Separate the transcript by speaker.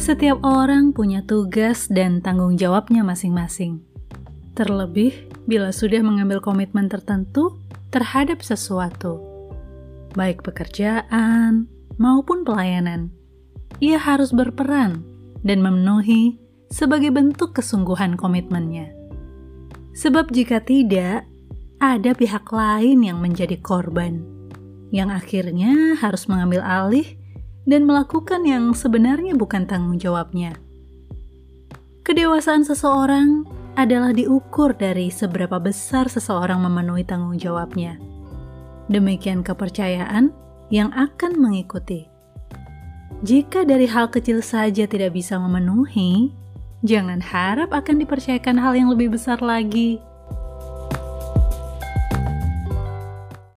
Speaker 1: Setiap orang punya tugas dan tanggung jawabnya masing-masing. Terlebih bila sudah mengambil komitmen tertentu terhadap sesuatu, baik pekerjaan maupun pelayanan. Ia harus berperan dan memenuhi sebagai bentuk kesungguhan komitmennya. Sebab jika tidak, ada pihak lain yang menjadi korban, yang akhirnya harus mengambil alih dan melakukan yang sebenarnya bukan tanggung jawabnya. Kedewasaan seseorang adalah diukur dari seberapa besar seseorang memenuhi tanggung jawabnya. Demikian kepercayaan yang akan mengikuti. Jika dari hal kecil saja tidak bisa memenuhi, jangan harap akan dipercayakan hal yang lebih besar lagi.